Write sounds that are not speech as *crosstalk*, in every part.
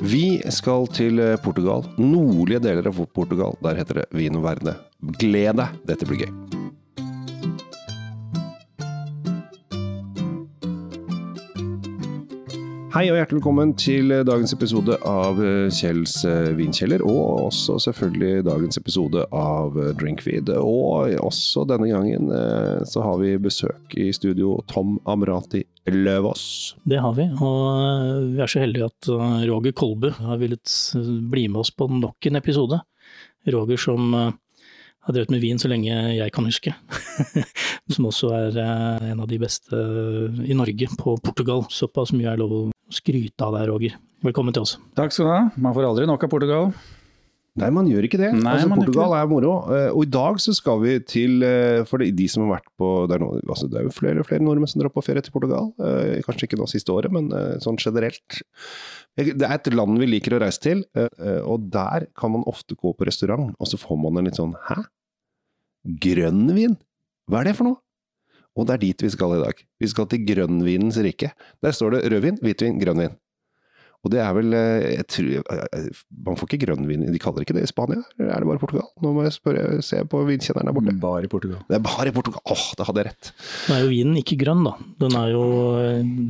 Vi skal til eh, Portugal. Nordlige deler av Portugal. Der heter det Vino Verde. Gled deg, dette blir gøy. Hei og hjertelig velkommen til eh, dagens episode av eh, Kjells eh, vinkjeller, og også selvfølgelig dagens episode av Drinkfeed. Og også denne gangen så har vi besøk i studio Tom Amrati Løvaas. Det har vi, og vi er så heldige at Roger Kolbu har villet bli med oss på nok en episode. Roger som har drevet med vin så lenge jeg kan huske. *laughs* som også er en av de beste i Norge på Portugal. Såpass mye er lov å skryte av deg, Roger. Velkommen til oss. Takk skal du ha. Man får aldri nok av Portugal. Nei, man gjør ikke det. Nei, altså, Portugal ikke. er moro. Eh, og i dag så skal vi til eh, For de som har vært på Det er, noe, altså, det er jo flere og flere nordmenn som drar på ferie til Portugal. Eh, kanskje ikke nå siste året, men sånn generelt. Det er et land vi liker å reise til, og der kan man ofte gå på restaurant, og så får man en litt sånn Hæ? Grønn vin? Hva er det for noe? Og det er dit vi skal i dag. Vi skal til grønnvinens rike. Der står det rødvin, hvitvin, grønnvin. Og det er vel jeg tror, Man får ikke grønnvin De kaller ikke det i Spania? Eller er det bare Portugal? Nå må jeg spørre, se på vinkjenneren der borte. Bare i Portugal. Det er bare i Portugal! Åh, da hadde jeg rett. Nå er jo vinen ikke grønn, da. Den er jo,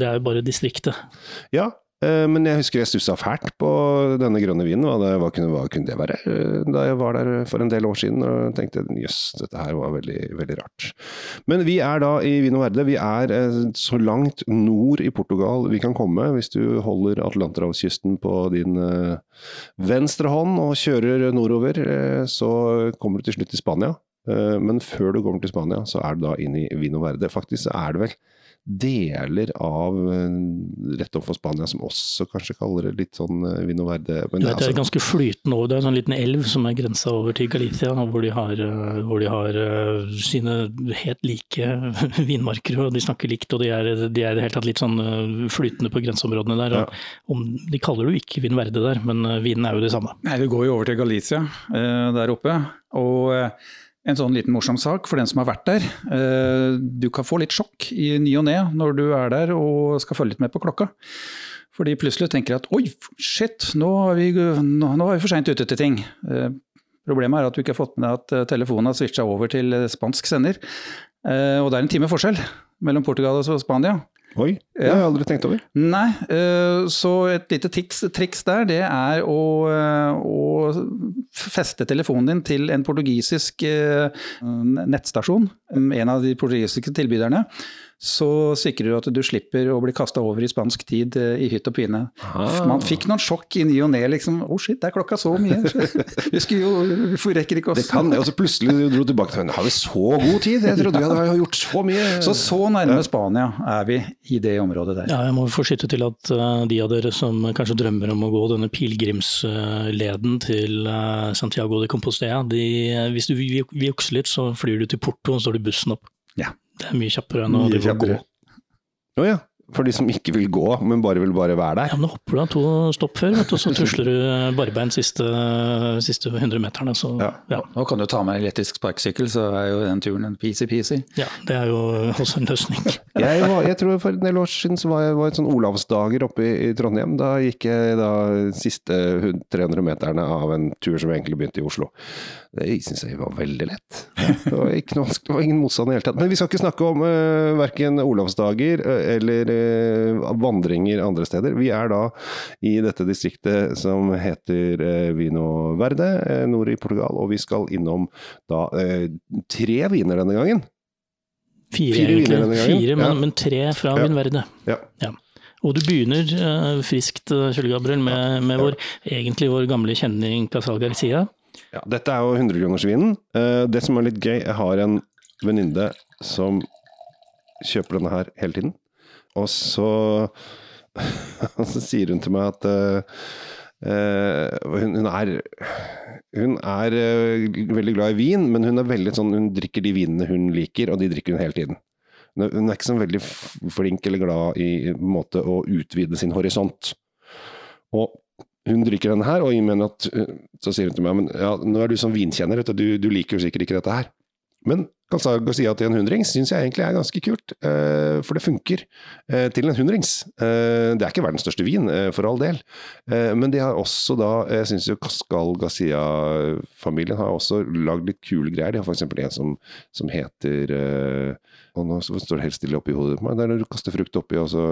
det er jo bare distriktet. Ja, Eh, men jeg husker jeg stussa fælt på denne grønne vinen. Hva, kunne, hva, kunne, det være? Eh, da jeg var der for en del år siden og tenkte jøss, dette her var veldig, veldig rart. Men vi er da i Vino Verde. Vi er eh, så langt nord i Portugal vi kan komme. Hvis du holder Atlanterhavskysten på din venstre hånd og kjører nordover, så kommer du til slutt til Spania. Men før du kommer til Spania, så er du da inn i Vino Verde. Faktisk er det vel deler av eh, rett overfor Spania som også kanskje kaller det litt sånn eh, Vino Verde. Men det, altså, er ganske flytende over. Det er en sånn liten elv som er grensa over til Galicia, hvor de har, eh, hvor de har sine helt like *laughs* vinmarker, og de snakker likt. Og de er, de er det hele tatt litt sånn flytende på grenseområdene der. Ja. Om, de kaller det jo ikke Vin Verde der, men vinen er jo det samme. Nei, det går jo over til Galicia der oppe. og en sånn liten morsom sak for den som har vært der. Eh, du kan få litt sjokk i ny og ne når du er der og skal følge litt med på klokka. Fordi plutselig tenker at oi, shit, nå er vi, nå, er vi for seint ute til ting. Eh, problemet er at du ikke har fått med at eh, telefonen har switcha over til spansk sender. Og det er en time forskjell mellom Portugal og Spania. Oi, det har jeg aldri tenkt over. Nei, så et lite triks, triks der, det er å, å feste telefonen din til en portugisisk eh, nettstasjon, en av de portugisiske tilbyderne så sikrer du at du slipper å bli kasta over i spansk tid eh, i hytt og pine. Aha. Man fikk noen sjokk i ny og ne, liksom. Å oh shit, det er klokka så mye! *laughs* Vi skulle jo, vi rekker ikke oss. Det kan, det. og så plutselig du dro tilbake til Har vi så god tid? Jeg trodde vi hadde gjort så mye. Så så nærme Spania er vi i det området der. Ja, jeg må få skyte til at uh, de av dere som kanskje drømmer om å gå denne pilegrimsleden til uh, Santiago de Compostela, de, hvis du vil jukse litt, så flyr du til Porto og så står du bussen opp. Ja. Det er mye kjappere enn å gå. Å oh, ja. For de som ikke vil gå, men bare vil bare være der? Ja, men Da hopper du av to stopp før, vet du, og så *laughs* tusler du barbeint siste, siste 100 meterne. Så, ja. ja. Nå kan du ta med elektrisk sparkesykkel, så er jo den turen en peasy-peasy. Ja, det er jo også en løsning. *laughs* jeg, var, jeg, tror For en del år siden så var jeg var et sånn Olavsdager oppe i, i, Trondheim. Da gikk jeg da siste 300 meterne av en tur som egentlig begynte i Oslo. Det syns jeg var veldig lett. Det var, noe, det var ingen motstand i det hele tatt. Men vi skal ikke snakke om uh, eh, verken Olavsdager uh, eller uh, vandringer andre steder. Vi er da i dette distriktet som heter uh, Vino Verde, nord i Portugal. Og vi skal innom da tre viner denne gangen. Fire, Fire egentlig. Fire, men, ja. men, tre fra ja. Vin Verde. Ja. ja. Og du begynner uh, friskt, Kjell Gabriel, med, med vår, egentlig vår gamle kjenning Casal Garcia. Ja, dette er jo 100-kronersvinen. Uh, det som er litt gøy, jeg har en venninne som kjøper denne her hele tiden. Og så, *laughs* så sier hun til meg at uh, hun, hun, er, hun er uh, veldig glad i vin, men hun er veldig sånn, hun drikker de vinene hun liker, og de drikker hun hele tiden. Hun er, hun er ikke så veldig flink eller glad i måte å utvide sin horisont. Og hun drikker denne her, og jeg at, så sier hun til meg men ja, nå er du som vinkjenner, du, du liker jo sikkert ikke dette her. Men Calzar Garcia til en hundrings syns jeg egentlig er ganske kult, eh, for det funker eh, til en hundrings. Eh, det er ikke verdens største vin, for all del, men de har også da Jeg syns jo Cascal Garcia-familien har også lagd litt kule greier. De har f.eks. en som, som heter og Nå står det helt stille oppi hodet på meg. Det er når du kaster frukt oppi, og så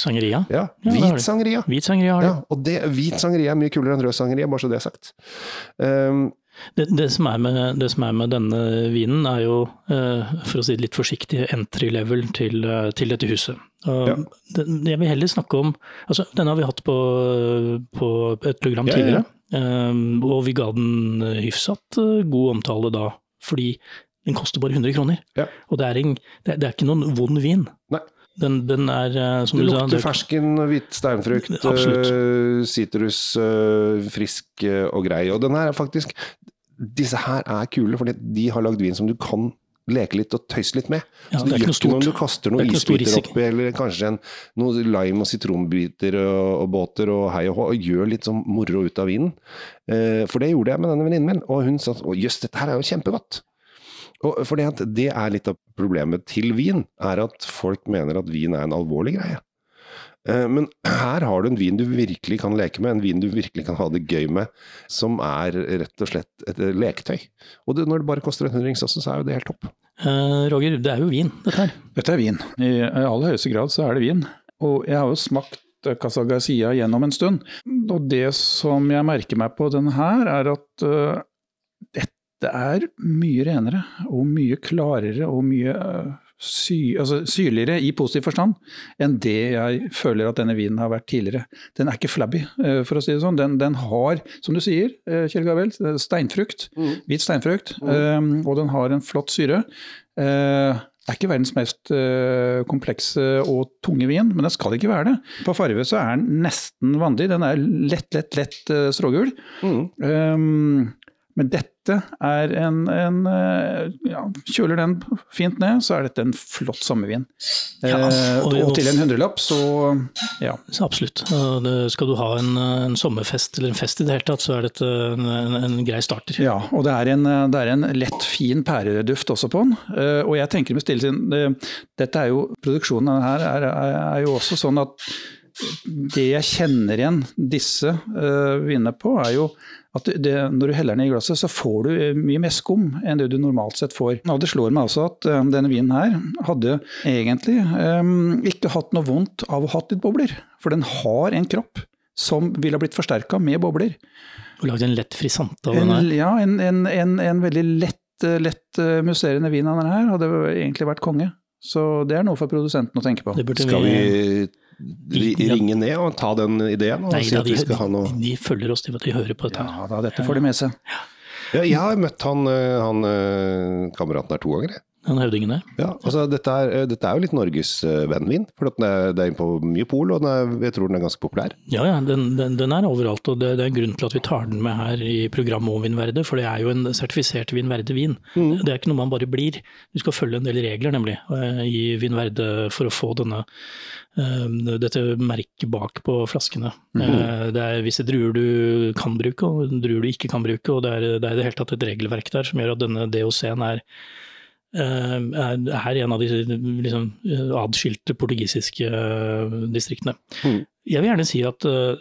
Sangeria? Ja, hvit sangria! Hvit sangria har de. Ja, og det, hvit sangria er mye kulere enn rød sangria, bare så det er sagt. Um, Det, det, som med, det som er med denne vinen, er jo, eh, for å si det litt forsiktig, entry level til, eh, til dette huset. Og Ja. jeg vil heller snakke om altså Denne har vi hatt på, på et program Ja, tidligere. ja. eh, og vi ga den hyfsat eh, god omtale da, fordi den koster bare 100 kroner. Ja. Og det er, en, det, er- ikke noen vond vin. Nei. Den, den er, som Det du sa lukter fersken, hvit steinfrukt, sitrus, frisk og grei. Og den her er faktisk Disse her er kule, fordi de har lagd vin som du kan leke litt og tøyse litt med. Ja, så det er ikke noe noe om stort. du kaster er noen isbiter oppi, eller kanskje en, noen lime og sitronbiter og, og båter og hei og hå, og gjør litt sånn moro ut av vinen. Eh, for det gjorde jeg med denne venninnen min, og hun sa at jøss, dette her er jo kjempegodt. Og fordi at det er litt av problemet til vin, er at folk mener at vin er en alvorlig greie. Eh, Men her har du en vin du virkelig kan leke med, en vin du virkelig kan ha det gøy med, som er rett og slett et eh, leketøy. Og det, når det bare koster en hundrings også, så er jo det helt topp. Eh, Roger, det er jo vin, dette her. Dette er vin. I aller høyeste grad så er det vin. Og jeg har jo smakt Casagasia Casa Garcia gjennom en stund. Og det som jeg merker meg på den her, er at uh, dette er mye renere og mye klarere og mye øh, sy, altså, syrligere i positiv forstand enn det jeg føler at denne vinen har vært tidligere. Den er ikke flabby, øh, for å si det sånn. Den, den har, som du sier, øh, Kjell Gavel, steinfrukt. Hvit steinfrukt. øh, og den har en flott syre. det er ikke verdens mest eh, komplekse og tunge vin, men den skal ikke være det. På farve så er den nesten vanlig. Den er lett, lett, lett strågul. Mm. Um, men dette er en, en eh, ja, Kjøler den fint ned, så er dette en flott sommervin. Ja, Eh, og- og til en hundrelapp, så ja. Så absolutt. Skal du ha en, en sommerfest eller en fest i det hele tatt, så er dette en, en, grei starter. Ja, og det er en, det er en lett, fin pæreduft også på den. Eh, Og jeg tenker med stille sinn det- Dette er jo Produksjonen her er, er, er jo også sånn at det jeg kjenner igjen disse uh, vinene på, er jo at det, når du heller den i glasset, så får du eh, mye mer skum enn det du normalt sett får. Og det slår meg altså at um, denne vinen her hadde egentlig um, ikke hatt noe vondt av å ha hatt litt bobler. For den har en kropp som ville ha blitt forsterka med bobler. Og lagd en lett frisante av den her. ja, en, en, en, en veldig lett, lett musserende vin av den her hadde egentlig vært konge. Så det er noe for produsenten å tenke på. Det burde Skal vi, ringe ned og ta den ideen og Nei si da, at vi skal ha noe de, de følger oss, de, at de hører på dette. Ja da, dette får de med seg. ja, Jeg har møtt han, eh, han eh, kameraten her to ganger. jeg. Den høvdingen der. Ja, altså dette er, eh, dette er jo litt Norges eh, for den er, det er inne på mye pol, og er, jeg tror den er ganske populær. Ja, ja, den, den, den er overalt, og det, det er grunnen grunn til at vi tar den med her i programmet om Vinverde, for det er jo en sertifisert Vinverde-vin. Det er ikke noe man bare blir. Du skal følge en del regler, nemlig, eh, i Vinverde for å få denne, dette merket bak på flaskene. Mm. Det er visse druer du kan bruke, og druer du ikke kan bruke, og det er, i det hele tatt et regelverk der som gjør at denne DOC-en er er er en av de liksom, adskilte portugisiske eh, distriktene. Mm. Jeg vil gjerne si at eh,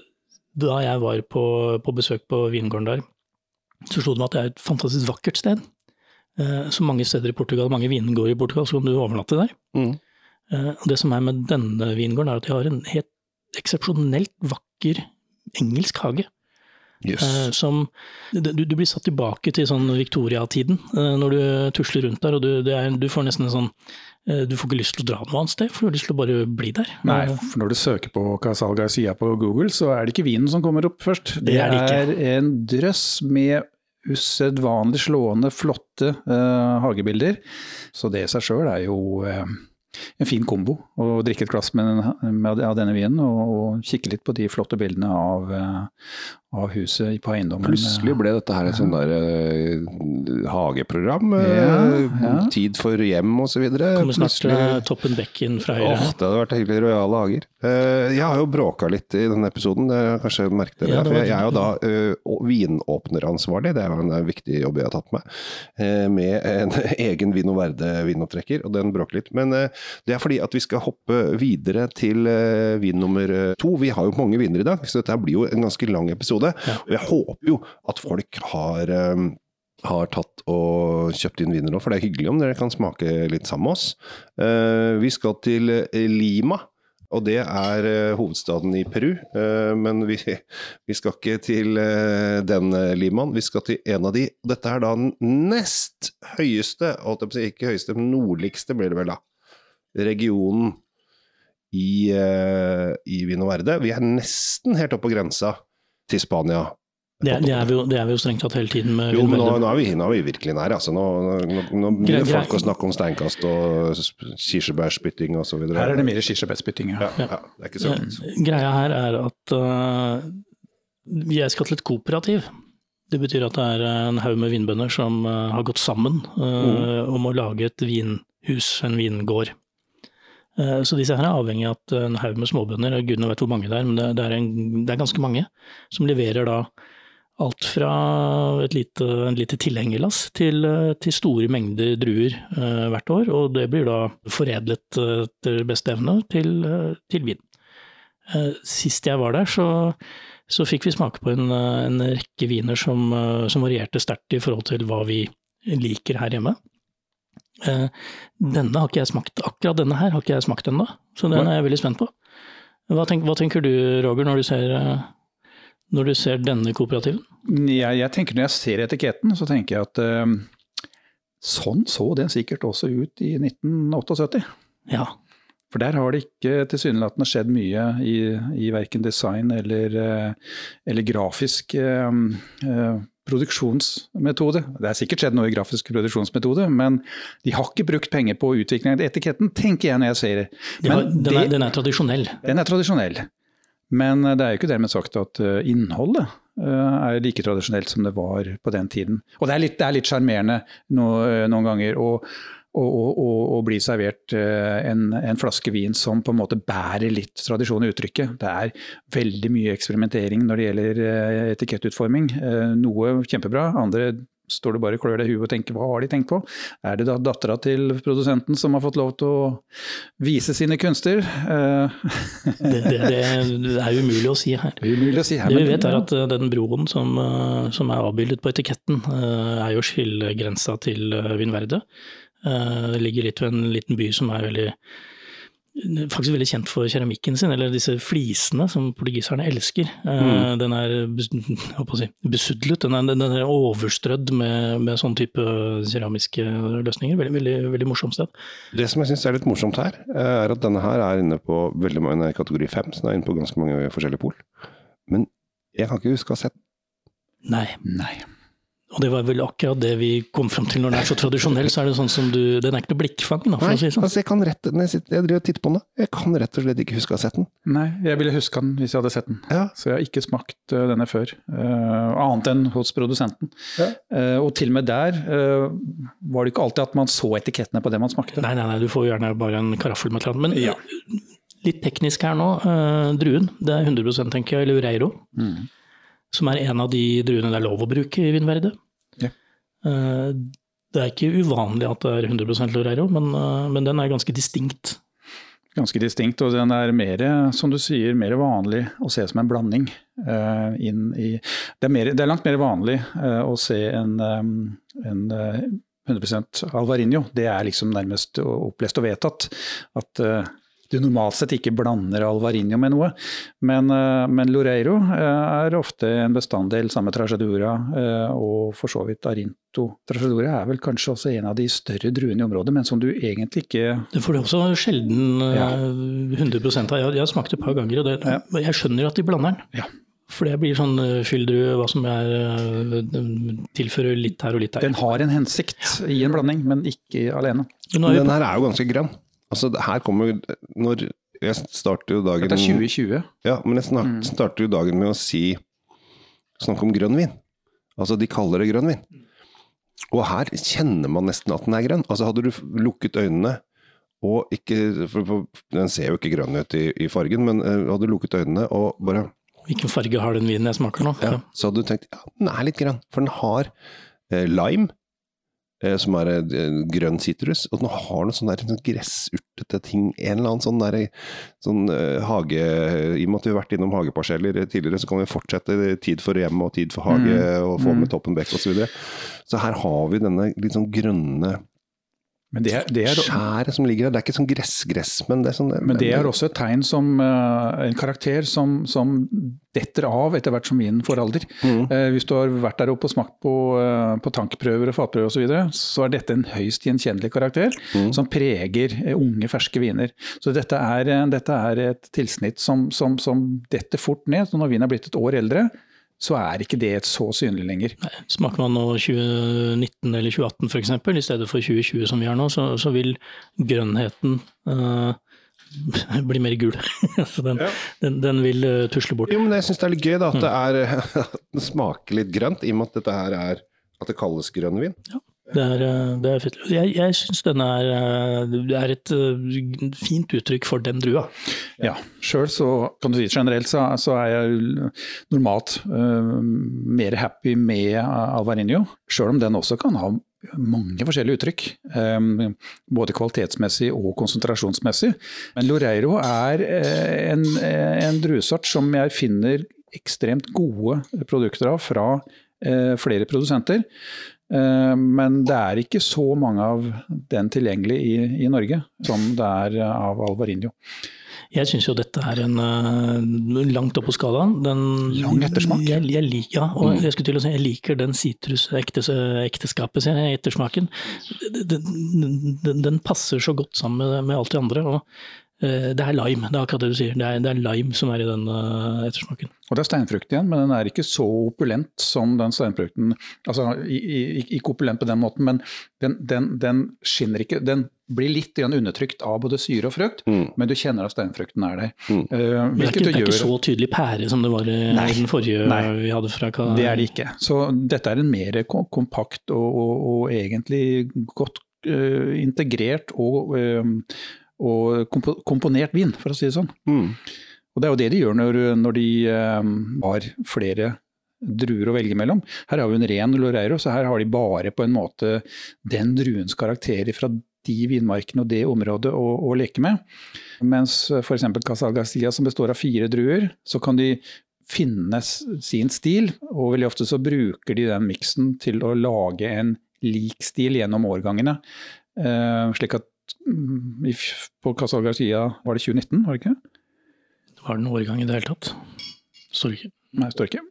da jeg var på, på besøk på vingården der, så slo det meg at det er et fantastisk vakkert sted. Så Som mange steder i Portugal, mange vingårder i Portugal, så kan du overnatte der. Mm. Eh, Det som er med denne vingården, er at de har en helt eksepsjonelt vakker engelsk hage. Jøss. Eh, som, du, du blir satt tilbake til sånn Victoria-tiden eh, når du tusler rundt der, og du, det er, du får nesten en sånn eh, Du får ikke lyst til å dra noe annet sted, for du har lyst til å bare bli der. Nei, for når du søker på Casal Garcia på Google, så er det ikke vinen som kommer opp først. Det, Det er det er en drøss med usedvanlig slående, flotte uh, hagebilder. Så det i seg sjøl er jo eh, en fin kombo å drikke et glass med, med, av denne vinen og, og, kikke litt på de flotte bildene av, eh, av huset på eiendommen. Plutselig ble dette her et sånn der uh, hageprogram. Ja, ja. Tid for hjem osv. Kommer snart Plutselig... Toppen Bekken fra høyre. Åh, det hadde vært hyggelig. Rojale hager. Uh, jeg har jo bråka litt i denne episoden, det har kanskje merket dere. Ja, det jeg er jo da uh, vinåpneransvarlig, det er jo en viktig jobb jeg har tatt med. med en *laughs* egen Vino Verde-vinopptrekker, og den bråker litt. Men det er fordi at vi skal hoppe videre til vin nummer to. Vi har jo mange vinnere i dag, så dette blir jo en ganske lang episode Og. Jeg håper jo at folk har um, har tatt og kjøpt inn viner nå, for det er hyggelig om dere kan smake litt sammen med oss. Vi skal til eh, Lima, og det er hovedstaden i Peru. Men vi, vi, skal ikke til den Limaen, vi skal til en av de. Dette er da den nest høyeste, ikke høyeste, men nordligste blir det vel da, regionen i, i Vino Verde. Vi er nesten helt oppe på grensa til Spania. Det, det, er jo, det, er vi jo, strengt tatt hele tiden med Jo, men nå, nå, er vi, nå, er vi, virkelig nær. Altså. Nå, nå begynner folk å snakke om steinkast og kirsebærspytting osv. Her er det mer kirsebærspytting, ja. ja. ja. Det er ikke så godt. Greia her er at uh, jeg skal til et kooperativ. Det betyr at det er en haug med vinbønder som uh, har gått sammen uh, mm. om å lage et vinhus, en vingård. Eh, så disse her er avhengig av at en haug med småbønder, gudene vet hvor mange det er, men det er, en, det er ganske mange, som leverer da alt fra et lite, en lite tilhengerlass til, til, store mengder druer eh, hvert år. Og det blir da foredlet uh, etter beste evne til, til vin. sist jeg var der, så, så fikk vi smake på en, en rekke viner som, som varierte sterkt i forhold til hva vi liker her hjemme. Eh, denne har ikke jeg smakt, akkurat denne her har ikke jeg smakt ennå, så den er jeg veldig spent på. Hva, tenker, hva tenker du Roger, når du ser, eh, når du ser denne kooperativen? Jeg, jeg, tenker Når jeg ser etiketten, så tenker jeg at uh, sånn så den sikkert også ut i 1978. Ja. For der har det ikke tilsynelatende skjedd mye i, i verken design eller, eller grafisk uh, produksjonsmetode. Det er sikkert skjedd noe i grafisk produksjonsmetode, men de har ikke brukt penger på utvikling av etiketten, tenker jeg når jeg ser det. Ja, den, er, den, er, tradisjonell? Den er tradisjonell. Men det er jo ikke dermed sagt at eh, innholdet eh, er like tradisjonelt som det var på den tiden. Og det er litt sjarmerende eh, noen ganger. og og, og, og, bli servert eh, en, en, flaske vin som på en måte bærer litt tradisjon i uttrykket. Det er veldig mye eksperimentering når det gjelder eh, etikettutforming. Eh, noe kjempebra, andre står det bare og klør deg i huet og tenker hva har de tenkt på? Er det da dattera til produsenten som har fått lov til å vise sine kunster? det, det, det, er umulig å si her. Det, å si her, det vi vet er at den broen som, som er avbildet på etiketten, er jo skillegrensa til Vinverde. Eh, det ligger litt ved en liten by som er veldig faktisk veldig kjent for keramikken sin, eller disse flisene som portugiserne elsker. Eh, mm. Den er *laughs* si, besudlet, den er, den er overstrødd med, med sånn type keramiske løsninger. Veldig, veldig, veldig morsomt sted. Det som jeg syns er litt morsomt her, eh, er at denne her er inne på veldig mange kategori fem, så den er inne på ganske mange forskjellige pol. Men jeg kan ikke huske å ha sett Nei. Nei. Og det var vel akkurat det vi kom fram til når den er så tradisjonell, så er det sånn som du Den er ikke noe blikkfang, da, for Nei, å si det sånn. Altså jeg kan rett, når jeg, sitter, jeg driver og titter på den, jeg kan rett og slett ikke huske å ha sett den. Nei, jeg ville huske den hvis jeg hadde sett den. Ja. Så jeg har ikke smakt uh, denne før. Uh, annet enn hos produsenten. Ja. Uh, og til og med der var det ikke alltid at man så etikettene på det man smakte. Nei, nei, nei, du får gjerne bare en karaffel med et eller annet. Men ja. litt teknisk her nå. druen, det er 100 tenker jeg, eller Ureiro. Mm. Som er en av de druene det er lov å bruke i Vindverde. Ja. Eh, det er ikke uvanlig at det er 100% Lorero, men, eh, men, den er ganske distinkt. Ganske distinkt, og den er mer, som du sier, mer vanlig å se som en blanding. Inn i, det, er mer, det, er langt mer vanlig å se en, en uh, 100% Alvarinho. Det er liksom nærmest opplest og vedtatt. At du normalt sett ikke blander alvarinio med noe. Men, eh, men Loreiro eh, er ofte en bestanddel, samme tragedura, eh, og for så vidt Arinto. Tragedura er vel kanskje også en av de større druene i området, men som du egentlig ikke Det får du også sjelden ja. 100 av. Jeg, jeg har smakt det et par ganger, og det, ja. jeg skjønner at de blander den. Ja. For det blir sånn skylddrue, hva som er tilfører litt her og litt der. Den har en hensikt i en blanding, men ikke alene. Den her er jo ganske grønn. Altså, her kommer Når Jeg starter jo dagen Dette er 2020. Ja, men jeg snart, Mm. starter jo dagen med å si Snakke om grønn vin. Altså, de kaller det grønn vin. Og her kjenner man nesten at den er grønn. Altså, hadde du lukket øynene og ikke for, for, Den ser jo ikke grønn ut i, i fargen, men uh, hadde du lukket øynene og bare Hvilken farge har den vinen jeg smaker nå? ja, Så hadde du tenkt ja, den er litt grønn, for den har eh, lime, som er eh, grønn sitrus, og den har noe sånn der gressurtete ting, en eller annen sånn der sånn eh, hage I og med at vi har vært innom hageparseller tidligere, så kan vi fortsette tid for hjem og tid for hage, og få med toppen bekk osv. Så, videre. så her har vi denne litt sånn grønne Men det det er, skjæret som ligger der, Det er ikke sånn gress-gress, men det er sånn men det er også et tegn som eh, en karakter som, som detter av etter hvert som vinen får alder. Mm. Eh, hvis du har vært der oppe og smakt på, eh, på tankprøver og fatprøver osv., så, videre, så er dette en høyst gjenkjennelig karakter Mm. som preger unge, ferske viner. Så dette er, dette er et tilsnitt som, som, som detter fort ned. Så når vinen er blitt et år eldre, så er ikke det så synlig lenger. Nei, Smaker man nå 2019 eller 2018 f.eks., i stedet for 2020 som vi har nå, så, så vil grønnheten uh, *laughs* bli mer gul. *laughs* så den, Ja. den, den vil uh, tusle bort. Jo, men jeg syns det er litt gøy da, at det, er, *laughs* at det smaker litt grønt, i og med at dette her er at det kalles grønn vin. Det er, eh, det er fint. Jeg, jeg syns denne er, eh, er et eh, fint uttrykk for den drua. Ja, Sjøl så kan du si generelt så, så er jeg normalt uh, mer happy med Alvarinho. Sjøl om den også kan ha mange forskjellige uttrykk. Um, både kvalitetsmessig og konsentrasjonsmessig. Men Loreiro er uh, en, en druesort som jeg finner ekstremt gode produkter av fra flere produsenter. Eh, Men det er ikke så mange av den tilgjengelig i, i Norge som det er av Alvarinho. Jeg syns jo dette er en uh, langt opp på skalaen. Den, Lang ettersmak. Jeg, jeg, lik- ja, og Mm. jeg skulle til å si jeg liker den sitrusekteskapet, sier jeg, ettersmaken. Den, den, den passer så godt sammen med, med alt det andre. og eh, det er lime, det er akkurat det du sier. Det er, det er lime som er i den eh, ettersmaken. Og det er steinfrukt igjen, men den er ikke så opulent som den steinfrukten. Altså i- i- ikke opulent på den måten, men den, den, den skinner ikke Den blir litt grann undertrykt av både syre og frukt, Mm. men du kjenner at steinfrukten er der. Mm. Uh, Det er, ikke, det er ikke så tydelig pære som det var i Nei. den forrige Nei. vi hadde fra Ka- Det er det ikke. Så dette er en mer kompakt og, og, og egentlig godt uh, integrert og, eh, og komp komponert vin, for å si det sånn. Mm. Og det er jo det de gjør når, når de um, har flere druer å velge mellom. Her har vi en ren Loreiro, så her har de bare på en måte den druens karakterer fra de vinmarkene og det området å, å leke med. Mens f.eks. Casal Garcia, som består av fire druer, så kan de finne sin stil, og veldig ofte så bruker de den miksen til å lage en lik stil gjennom årgangene. Uh, slik at på Casal Garcia var det 2019, var det ikke? Det Var det en årgang i det hele tatt? Står ikke. Nei, står ikke.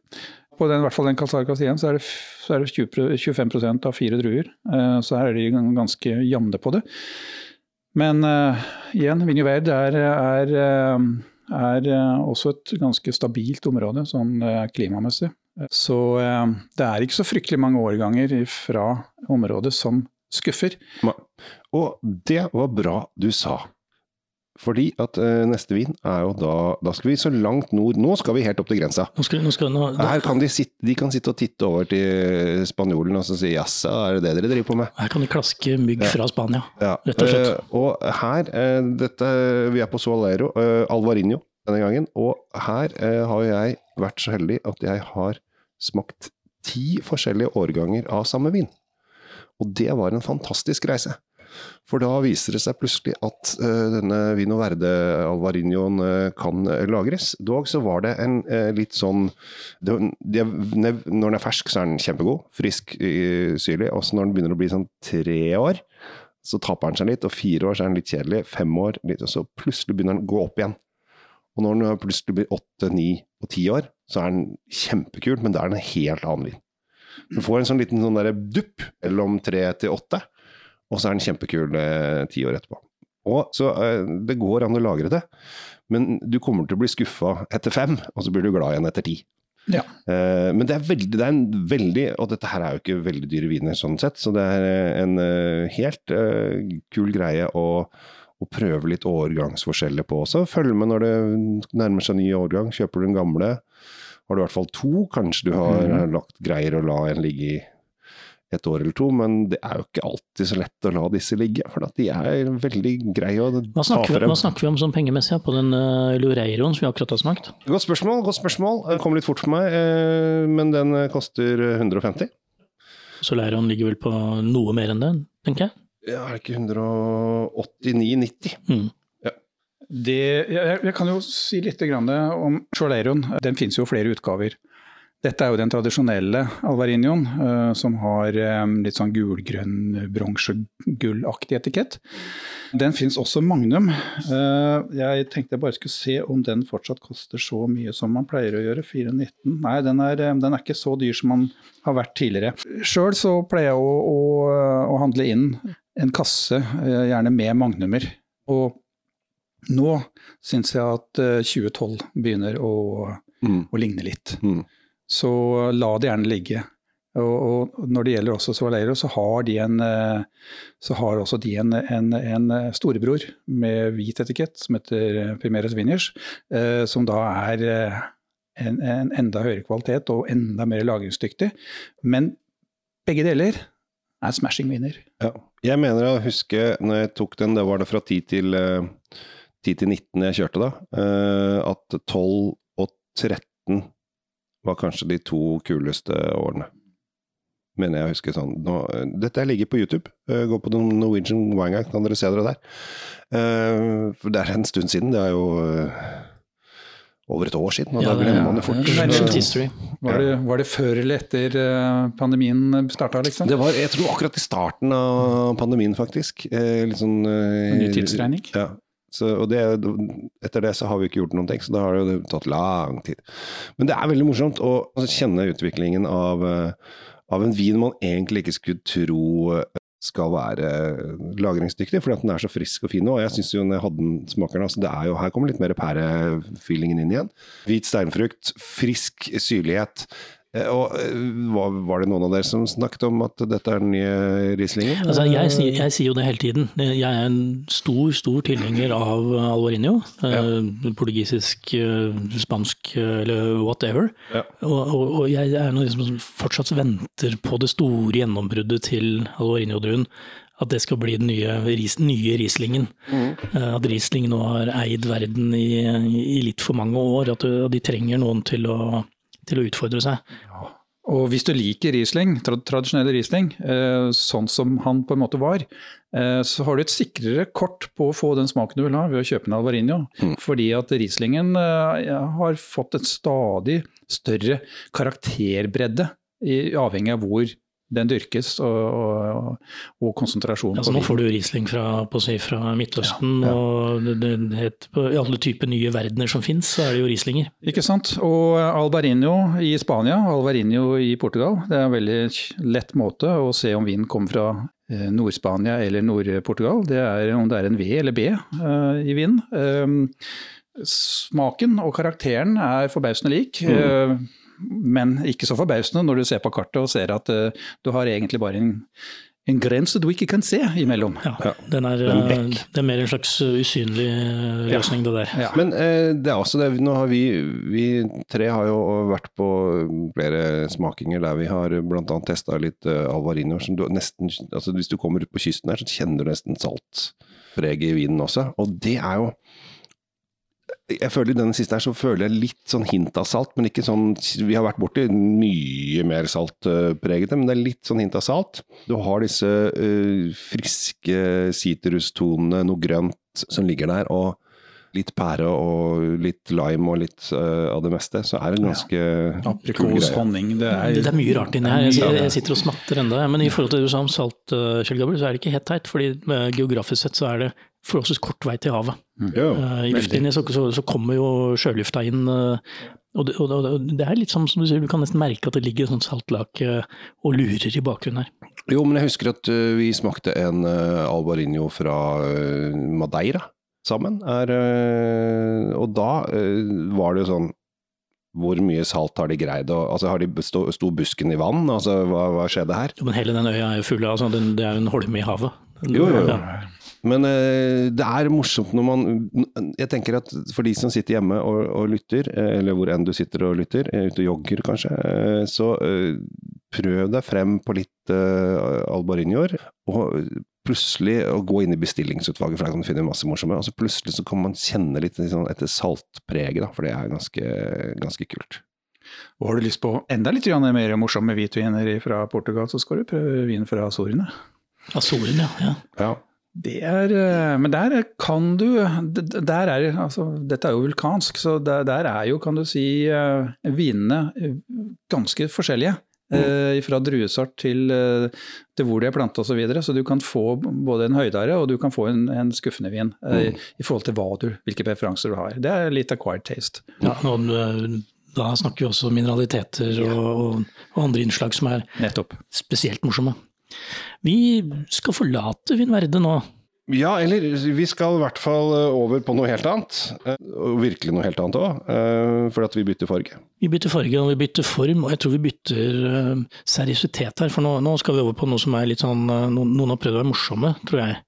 På den, i hvert fall den Calzar Casien så er det, så er det 20, 25% av fire druer. Eh, så her er de ganske jevne på det. Men uh, igjen, Vinje Verd er, er, eh, er også et ganske stabilt område sånn klimamessig. Så det er ikke så fryktelig mange årganger fra området som skuffer. Og det var bra du sa. Fordi at uh, neste vin er jo da Da skal vi så langt nord Nå skal vi helt opp til grensa. Nå skal, nå skal, nå, Her kan de, sitte, de kan sitte og titte over til spanjolen og så si jaså, er det det dere driver på med? her kan de klaske mygg fra Spania. Ja. Rett og slett. Uh, og her, uh, dette, vi er på Soalero, uh, Alvarinho denne gangen, og her eh, har jeg vært så heldig at jeg har smakt ti forskjellige årganger av samme vin. Og det var en fantastisk reise. For da viser det seg plutselig at uh, denne Vino Verde Alvarinhoen uh, kan uh, lagres. Dog så var det en eh, litt sånn det, det, Når den er fersk, så er den kjempegod. Frisk, eh, syrlig. Og så når den begynner å bli sånn tre år, så taper den seg litt. Og fire år så er den litt kjedelig. Fem år, litt, og så plutselig begynner den å gå opp igjen. Og når den plutselig blir åtte, ni og ti år, så er den kjempekul, men da er den en helt annen vin. Du får en sånn liten sånn der dupp mellom tre til åtte, og så er den kjempekul eh, ti år etterpå. Og så eh, Det går an å lagre det, men du kommer til å bli skuffa etter fem, og så blir du glad igjen etter ti. Ja. Eh, men det er, veldig, det er en veldig Og dette her er jo ikke veldig dyre viner sånn sett, så det er eh, en eh, helt eh, kul greie å, og prøve litt årgangsforskjeller på også. Følg med når det nærmer seg ny årgang. Kjøper du den gamle, har du i hvert fall to. Kanskje du har Mhm. lagt greier å la en ligge i et år eller to, men det er jo ikke alltid så lett å la disse ligge. For de er veldig greie å Hva ta snakker, vi, frem. hva snakker vi om sånn pengemessig på den uh, Lureiroen som vi akkurat har smakt? Godt spørsmål, godt spørsmål. Det kom litt fort for meg, uh, men den eh, koster 150. Så Soleiroen ligger vel på noe mer enn det, tenker jeg. Ja, er det ikke 189,90? Mm. Det, jeg, jeg kan jo si litt om Choleiron. Den finnes jo flere utgaver. Dette er jo den tradisjonelle Alvarinion, uh, som har um, litt sånn gulgrønn, bronsegullaktig etikett. Den finnes også Magnum. Uh, jeg tenkte jeg bare skulle se om den fortsatt koster så mye som man pleier å gjøre, 419. Nei, den er, eh, den er ikke så dyr som man har vært tidligere. Sjøl så pleier jeg å, å, å handle inn en kasse, uh, gjerne med Magnumer. Og nå syns jeg at eh, 2012 begynner å, Mm. å ligne litt. Mm. Så la det gjerne ligge. Og, og når det gjelder også Sovalero, så har de en eh, så har også de en, en, en storebror med hvit etikett som heter eh, Primeres Viners, eh, som da er eh, en, en enda høyere kvalitet og enda mer lagringsdyktig. Men begge deler er smashing winner. Ja. Jeg mener å huske, når jeg tok den, det var det fra 10 til, eh, 10 til 19 jeg kjørte da, eh, at 12 og 13 var kanskje de to kuleste årene. Mener jeg husker sånn. Nå, dette ligger på YouTube. Eh, Gå på den Norwegian Wanga, kan dere se dere der. Eh, For det er en stund siden. Det er jo over et år siden, og Ja, da det glemmer er- man det fort. det er. Var, det, var det før eller etter pandemien starta, liksom? Det var, jeg tror akkurat i starten av pandemien, faktisk. Eh, litt sånn En ny tidsregning? Ja. Så, og det, etter det så har vi ikke gjort noen ting, så da har det jo tatt lang tid. Men det er veldig morsomt å kjenne utviklingen av, eh, av en vin man egentlig ikke skulle tro eh, skal være lagringsdyktig, fordi at den er så frisk og fin nå. Og jeg syns jo når jeg hadde den smaker den, altså det er jo, her kommer litt mer pærefyllingen inn igjen. Hvit steinfrukt, frisk syrlighet. Eh, Og eh, var, det noen av dere som snakket om at dette er den nye Rieslingen? Altså, jeg, jeg sier jo det hele tiden. Jeg er en stor, stor tilhenger av Alvarinho. Eh, portugisisk, spansk eller whatever. Ja. Og, og, og jeg er noe som fortsatt venter på det store gjennombruddet til Alvarinho-druen. At det skal bli den nye, nye Rieslingen. Mm. At Riesling nå har eid verden i, i litt for mange år. At de trenger noen til å, til å utfordre seg. Og hvis du liker Riesling, tra tradisjonell Riesling, eh, sånn som han på en måte var, eh, så har du et sikrere kort på å få den smaken du vil ha ved å kjøpe en Alvarinho. Fordi at Rieslingen eh, har fått et stadig større karakterbredde, i, avhengig av hvor den dyrkes og, og, og konsentrasjonen Altså, nå får du Riesling fra, på å si, fra Midtøsten, Ja, ja. og det, det, i alle typer nye verdener som finnes, så er det jo Rieslinger. Ikke sant. Og Alvarinho i Spania, Alvarinho i Portugal. Det er en veldig lett måte å se om vinen kommer fra eh, Nord-Spania eller Nord-Portugal. Det er om det er en V eller B uh, i vinen. Eh, smaken og karakteren er forbausende lik. eh, men ikke så forbausende når du ser på kartet og ser at uh, du har egentlig bare en, en grense du ikke kan se imellom. Ja, Den er, en eh, det er mer en slags usynlig løsning, løsning, det der. Ja. Men eh, det er også det, nå har vi, vi tre har jo vært på flere smakinger der vi har annet testa litt uh, Alvarino. Som du nesten, altså hvis du kommer ut på kysten her, så kjenner du nesten saltpreget i vinen også. Og det er jo jeg føler I denne siste her så føler jeg litt sånn hint av salt, men ikke sånn Vi har vært borti mye mer saltpregete, men det er litt sånn hint av salt. Du har disse uh, friske sitrustonene, noe grønt som ligger der, og litt pære og litt lime og litt uh, av det meste. Så er det en ganske ja. Aprikos, honning, det er, Det, det er mye rart inni her. Jeg, jeg, jeg sitter og smatter enda. Men i forhold til det du sa om salt, uh, Kjell Gabriel, så er det ikke helt teit. fordi uh, geografisk sett så er det forholdsvis kort vei til havet. Ja. Eh, I luftlinje så, så, så kommer jo sjølufta inn. og det, og, det- og det er litt som, som du sier, du kan nesten merke at det ligger et sånt saltlake og lurer i bakgrunnen her. Jo, men jeg husker at vi smakte en uh, Albarinho fra Madeira sammen. Er, eh, og da eh, var det jo sånn Hvor mye salt har de greid Og, Altså, har de sto, sto busken i vann? Altså, hva, hva skjedde her? Men hele den øya er jo full av altså, Det er jo en holme i havet. Jo, jo, jo. Men uh, det er morsomt når man Jeg tenker at for de som sitter hjemme og, og lytter, eller hvor enn du sitter og lytter, ute og jogger kanskje, så uh, prøv deg frem på litt uh, Albarinjor. Og plutselig å gå inn i bestillingsutvalget, for der kan du finne masse morsomme. Og så plutselig så kan man kjenne litt sånn, etter saltpreget, da, for det er ganske, ganske kult. Og har du lyst på enda litt mer morsomme hvitviner fra Portugal, så skal du prøve vin fra Azorene. Azorene, ja. ja. Ja. Det er eh, Men der kan du Der er altså Dette er jo vulkansk, så der, der er jo, kan du si, eh, vinene eh, ganske forskjellige. Eh, fra druesort til, eh, til hvor de er planta osv. Så, videre. så du kan få både en høydare og du kan få en, en skuffende vin. mm. I forhold til hva du, hvilke preferanser du har. Det er litt acquired taste. ja og, eh, da snakker vi også mineraliteter og, og, og andre innslag som er Nettopp. spesielt morsomme. Vi skal forlate Vinverde nå. Ja, eller vi skal i hvert fall eh, over på noe helt annet. eh, Og virkelig noe helt annet òg, for at vi bytter farge. Vi bytter farge og vi bytter form, og jeg tror vi bytter eh, seriøsitet her. For nå, nå skal vi over på noe som er litt sånn eh, Noen, har prøvd å være morsomme, tror jeg.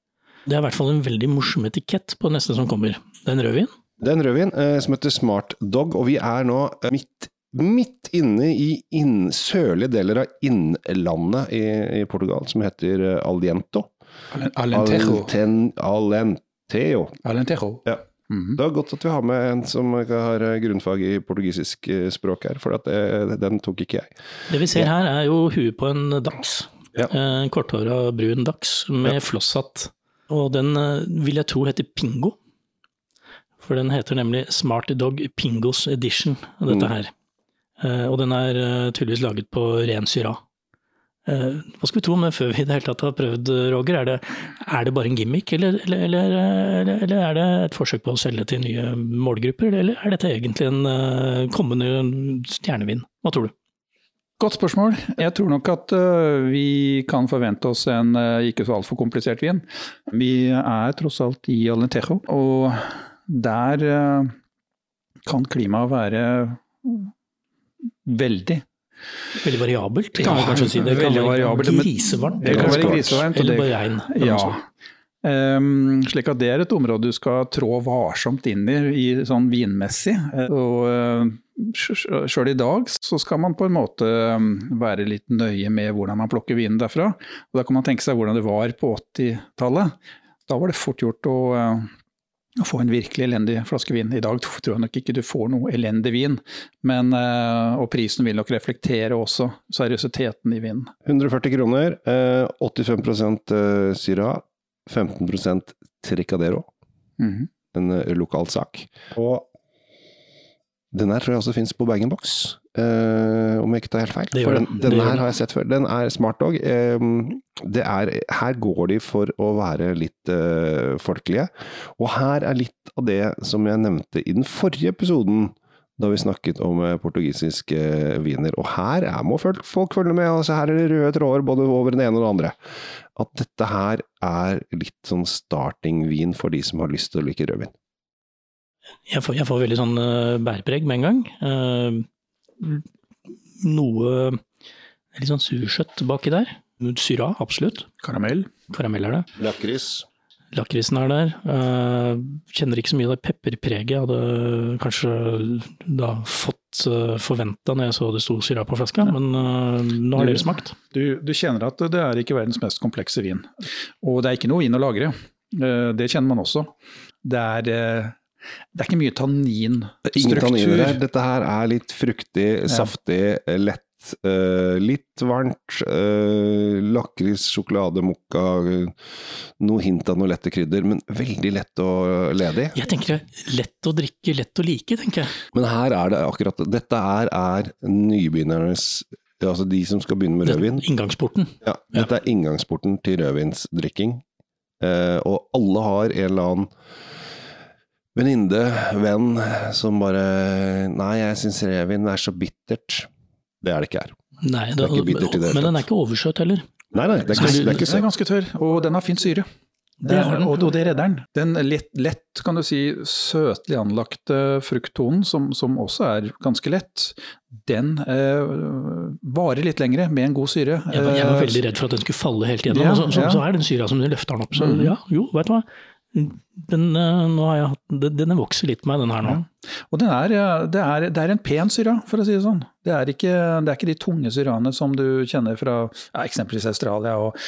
Det er i hvert fall en veldig morsom etikett på neste som kommer. Det er en rødvin. Det er en rødvin eh, som heter Smart Dog, og vi er nå eh, midt, midt inne i inn, sørlige deler av innlandet i, i Portugal, som heter eh, Aliento. Alentejo. Alten, alentejo. Alentejo. Ja. Mhm. Det er godt at vi har med en som har eh, grunnfag i portugisisk eh, språk her, for at det, den tok ikke jeg. Det vi ser her er jo huet på en dachs. Ja. Eh, En korthåra brun dachs med flosshatt. Og den eh, vil jeg tro heter Pingo. For den heter nemlig Smarty Dog Pingos Edition, dette Mm. her. Mm. Og den er eh, tydeligvis laget på ren syra. Eh, Hva skal vi tro om det før vi i det hele tatt har prøvd, Roger? Er det, er det bare en gimmick, eller, eller, eller, er det et forsøk på å selge til nye målgrupper? Eller er dette egentlig en eh, kommende stjernevin? Hva tror du? Godt spørsmål. Jeg tror nok at øh, vi kan forvente oss en ikke så altfor komplisert vin. Vi er tross alt i Alentejo, og der kan klimaet være veldig Veldig variabelt, kan Ja, vi kanskje si. Det kan være grisevarmt. Det kan være grisevarmt, Eller det- bare regn. Ja. Um. Ehm, slik at det er et område du skal trå varsomt inn i, i sånn vinmessig. Eh, Og uh, sjøl i dag så skal man på en måte um, være litt nøye med hvordan man plukker vinen derfra. Og da kan man tenke seg hvordan det var på 80-tallet. Da var det fort gjort å, eh, å få en virkelig elendig flaske vin. I dag tror jeg nok ikke du får noe elendig vin, men, eh, og prisen vil nok reflektere også seriøsiteten i vinen. 140 kroner, eh, 85 eh, Syra, 15% Tricadero, -hmm. en eh, lokal sak. Og den her tror jeg også fins på bag-in-box, eh, om jeg ikke tar helt feil. Det For den, Det den gjør her har jeg sett før. Den er smart dog. Det er, her går de for å være litt uh, folkelige. Og her er litt av det som jeg nevnte i den forrige episoden, da vi snakket om eh, portugisiske viner. Og her er, må folk, folk følge med. Altså, her er det røde tråder både over den ene og den andre. At dette her er litt sånn starting-vin for de som har lyst til å like rødvin. Jeg får, jeg får veldig sånn uh, bærpreg med en gang. Eh, noe litt sånn sursøtt baki der. Syra, absolutt. Karamell. Karamell er det. Lakris. Lakrisen er der. Eh, kjenner ikke så mye av det pepperpreget jeg hadde kanskje da fått uh, forventa når jeg så det sto syra på flaska, men eh, nå har Du- dere smakt. Du, du kjenner at det er ikke verdens mest komplekse vin. Og det er ikke noe vin å lagre. Eh, Det kjenner man også. Det er, eh, det er ikke mye tanninstruktur. Ingen tanniner her. Dette her er litt fruktig, saftig, lett. Uh, litt varmt. Uh, lakris, sjokolade, mokka. Uh, noe hint av noe lette krydder, men veldig lett og ledig. Jeg tenker er lett å drikke, lett å like, tenker jeg. Men her er det akkurat Dette er, er nybegynnernes Altså de som skal begynne med rødvin. Inngangsporten. Ja, dette er inngangsporten til rødvinsdrikking. Eh, og alle har en eller annen venninne, venn, som bare Nei, jeg syns revin er så bittert. Det er det ikke her. Nei, Det er ikke bittert i det men den er ikke oversøt heller. Nei, nei, det er ikke, det er ikke Den er ganske tørr, og den har fin syre. Det har den. Og, det redder den. Den lett, lett, kan du si, søtlig anlagte frukttonen, som, som også er ganske lett, den eh, varer litt lengre med en god syre. Jeg var, jeg var Eh, veldig redd for at den skulle falle helt gjennom, Ja, og så, så, ja. så er den syra som du løfter den opp. Så mm. ja, jo, vet du hva. Den, eh, nå har jeg hatt, den, den vokser litt på meg, den her nå. Og den er, det, er, det er en pen syra, for å si det sånn. Det er ikke, det er ikke de tunge syraene som du kjenner fra ja, eksempelvis Australia og,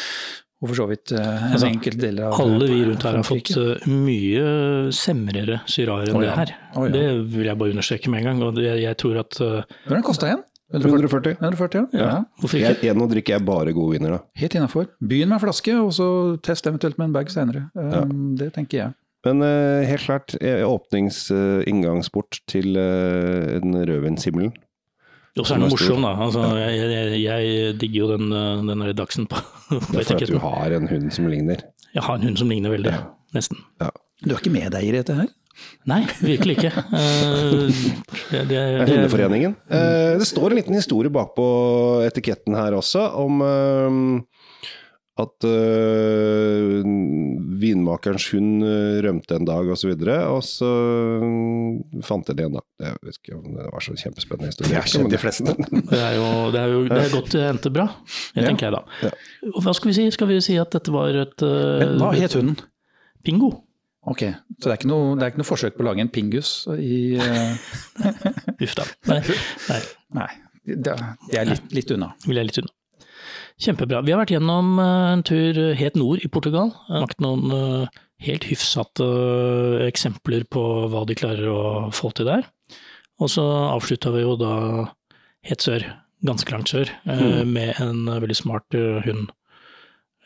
og for så vidt eh, en Altså, enkelt del av Alle vi rundt her har fått eh, mye semrere syraer enn Å, det her. Oh, ja. Det vil jeg bare understreke med en gang. Og det, jeg tror at Hva den kosta igjen? 140. 140, ja. Ja. ja. Hvorfor Jeg, ikke? jeg, nå drikker jeg bare gode viner, da. Helt innafor. Begynn med en flaske, og så test eventuelt med en bag senere. Um, Det tenker jeg. Men uh, helt klart, åpningsinngangsport uh, til uh, en rødvinshimmel. Og så er den morsom, da. Altså, jeg, jeg, jeg digger jo den, eh, den der dagsen på, *laughs* på Det er for at du har en hund som ligner. Jeg har en hund som ligner veldig. Nesten. Du er ikke medeier i dette her? Nei, virkelig ikke. *laughs* Eh, det, det, Det er Hundeforeningen. Eh, det står en liten historie bakpå etiketten her også, om eh, at vinmakerens hund rømte en dag, osv. Og, så og så fant jeg det igjen, da. Jeg vet ikke om det var så kjempespennende historie. Det er kjent de fleste. *laughs* det er jo det er, jo, det er godt det endte bra, det Ja. tenker jeg da. Ja. Hva skal vi si? Skal vi si at dette var et Men hva het hunden? Pingo? Ok, så det er ikke noe, det er ikke noe forsøk på å lage en pingus i uh... *laughs* Uff da. Nei, nei, Nei, det er- det er litt, litt unna. vil jeg litt unna. Kjempebra. Vi har vært gjennom eh, en tur helt nord i Portugal. Lagt noen eh, helt hyfsate eh, eksempler på hva de klarer å få til der. Og så avslutta vi jo da helt sør, ganske langt sør, mm. med en veldig smart hund.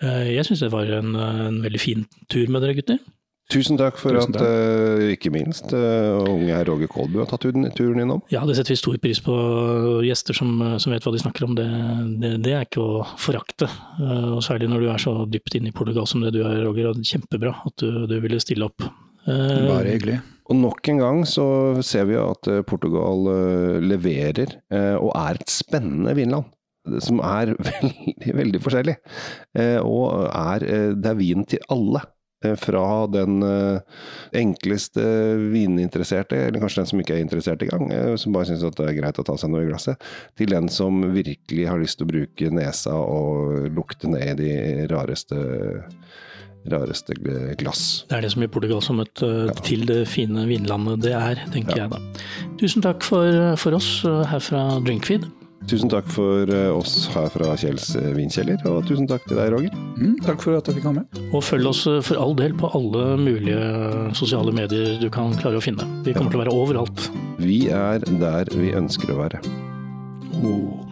Eh, Jeg syns det var en, en veldig fin tur med dere gutter. Tusen takk for Tusen at, takk. eh, ikke minst, uh, unge herr Roger Kolbu har tatt turen, turen innom. Ja, det setter vi stor pris på. Gjester som, som vet hva de snakker om, det, det, det er ikke å forakte. Uh, Og særlig når du er så dypt inne i Portugal som det du er, Roger. og Kjempebra at du, du ville stille opp. Eh, Bare hyggelig. Og nok en gang så ser vi at Portugal leverer, eh, og er et spennende vinland. Som er *laughs* veldig, veldig forskjellig. Eh, Og er, det er vin til alle. Eh, Fra den eh, enkleste vininteresserte, eller kanskje den som ikke er interessert engang, gang, som bare syns det er greit å ta seg noe i glasset, til den som virkelig har lyst til å bruke nesa og lukte ned i de rareste, rareste glass. Det er det som gjør Portugal som et, ja. til det fine vinlandet det er, tenker jeg da. Tusen takk for, for oss eh, her fra Drinkfeed. Tusen takk for eh, oss her fra Kjells eh, vinkjeller, og tusen takk til deg, Roger. Mm, takk for at jeg fikk komme. Og følg oss eh, for all del på alle mulige sosiale medier du kan klare å finne. Vi kommer til å være overalt. Vi er der vi ønsker å være. Oh.